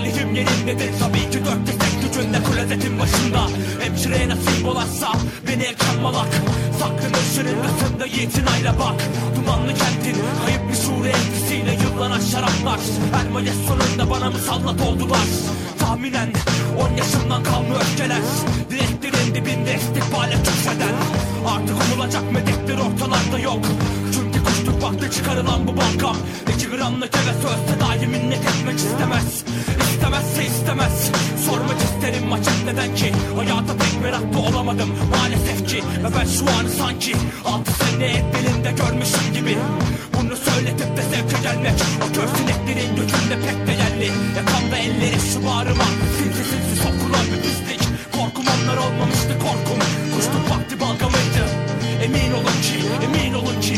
Talihim yerindedir. Tabii ki dört tek gücünde klozetin başında. Hemşireye nasip olarsa beni ekran malak Saklanır şırıngasında yiğitin ayla bak. Dumanlı kentin kayıp bir şuur etkisiyle yıllanan şaraplar Ermayet sonunda bana musallat oldular. Tahminen on yaşımdan kalma öfkeler. Direklerin dibinde istikbale küfreden. Artık umulacak medekler ortalarda yok. Çünkü kuştuk vakti çıkarılan bu bankam. İki gramlık eve sözse dahi minnet etmek hayata pek meraklı olamadım. Maalesef ki Ve ben şu an sanki altı sene hep elimde görmüşüm gibi. Bunu söyletip de zevke gelmek O kör sineklerin gözünde pek değerli. Yakamda elleri şu bağrıma Sinsi sinsi sokulan bir pislik. Korkum onlar olmamıştı korkum. Kuşluk vakti balgamıydı. Emin olun ki, emin olun ki.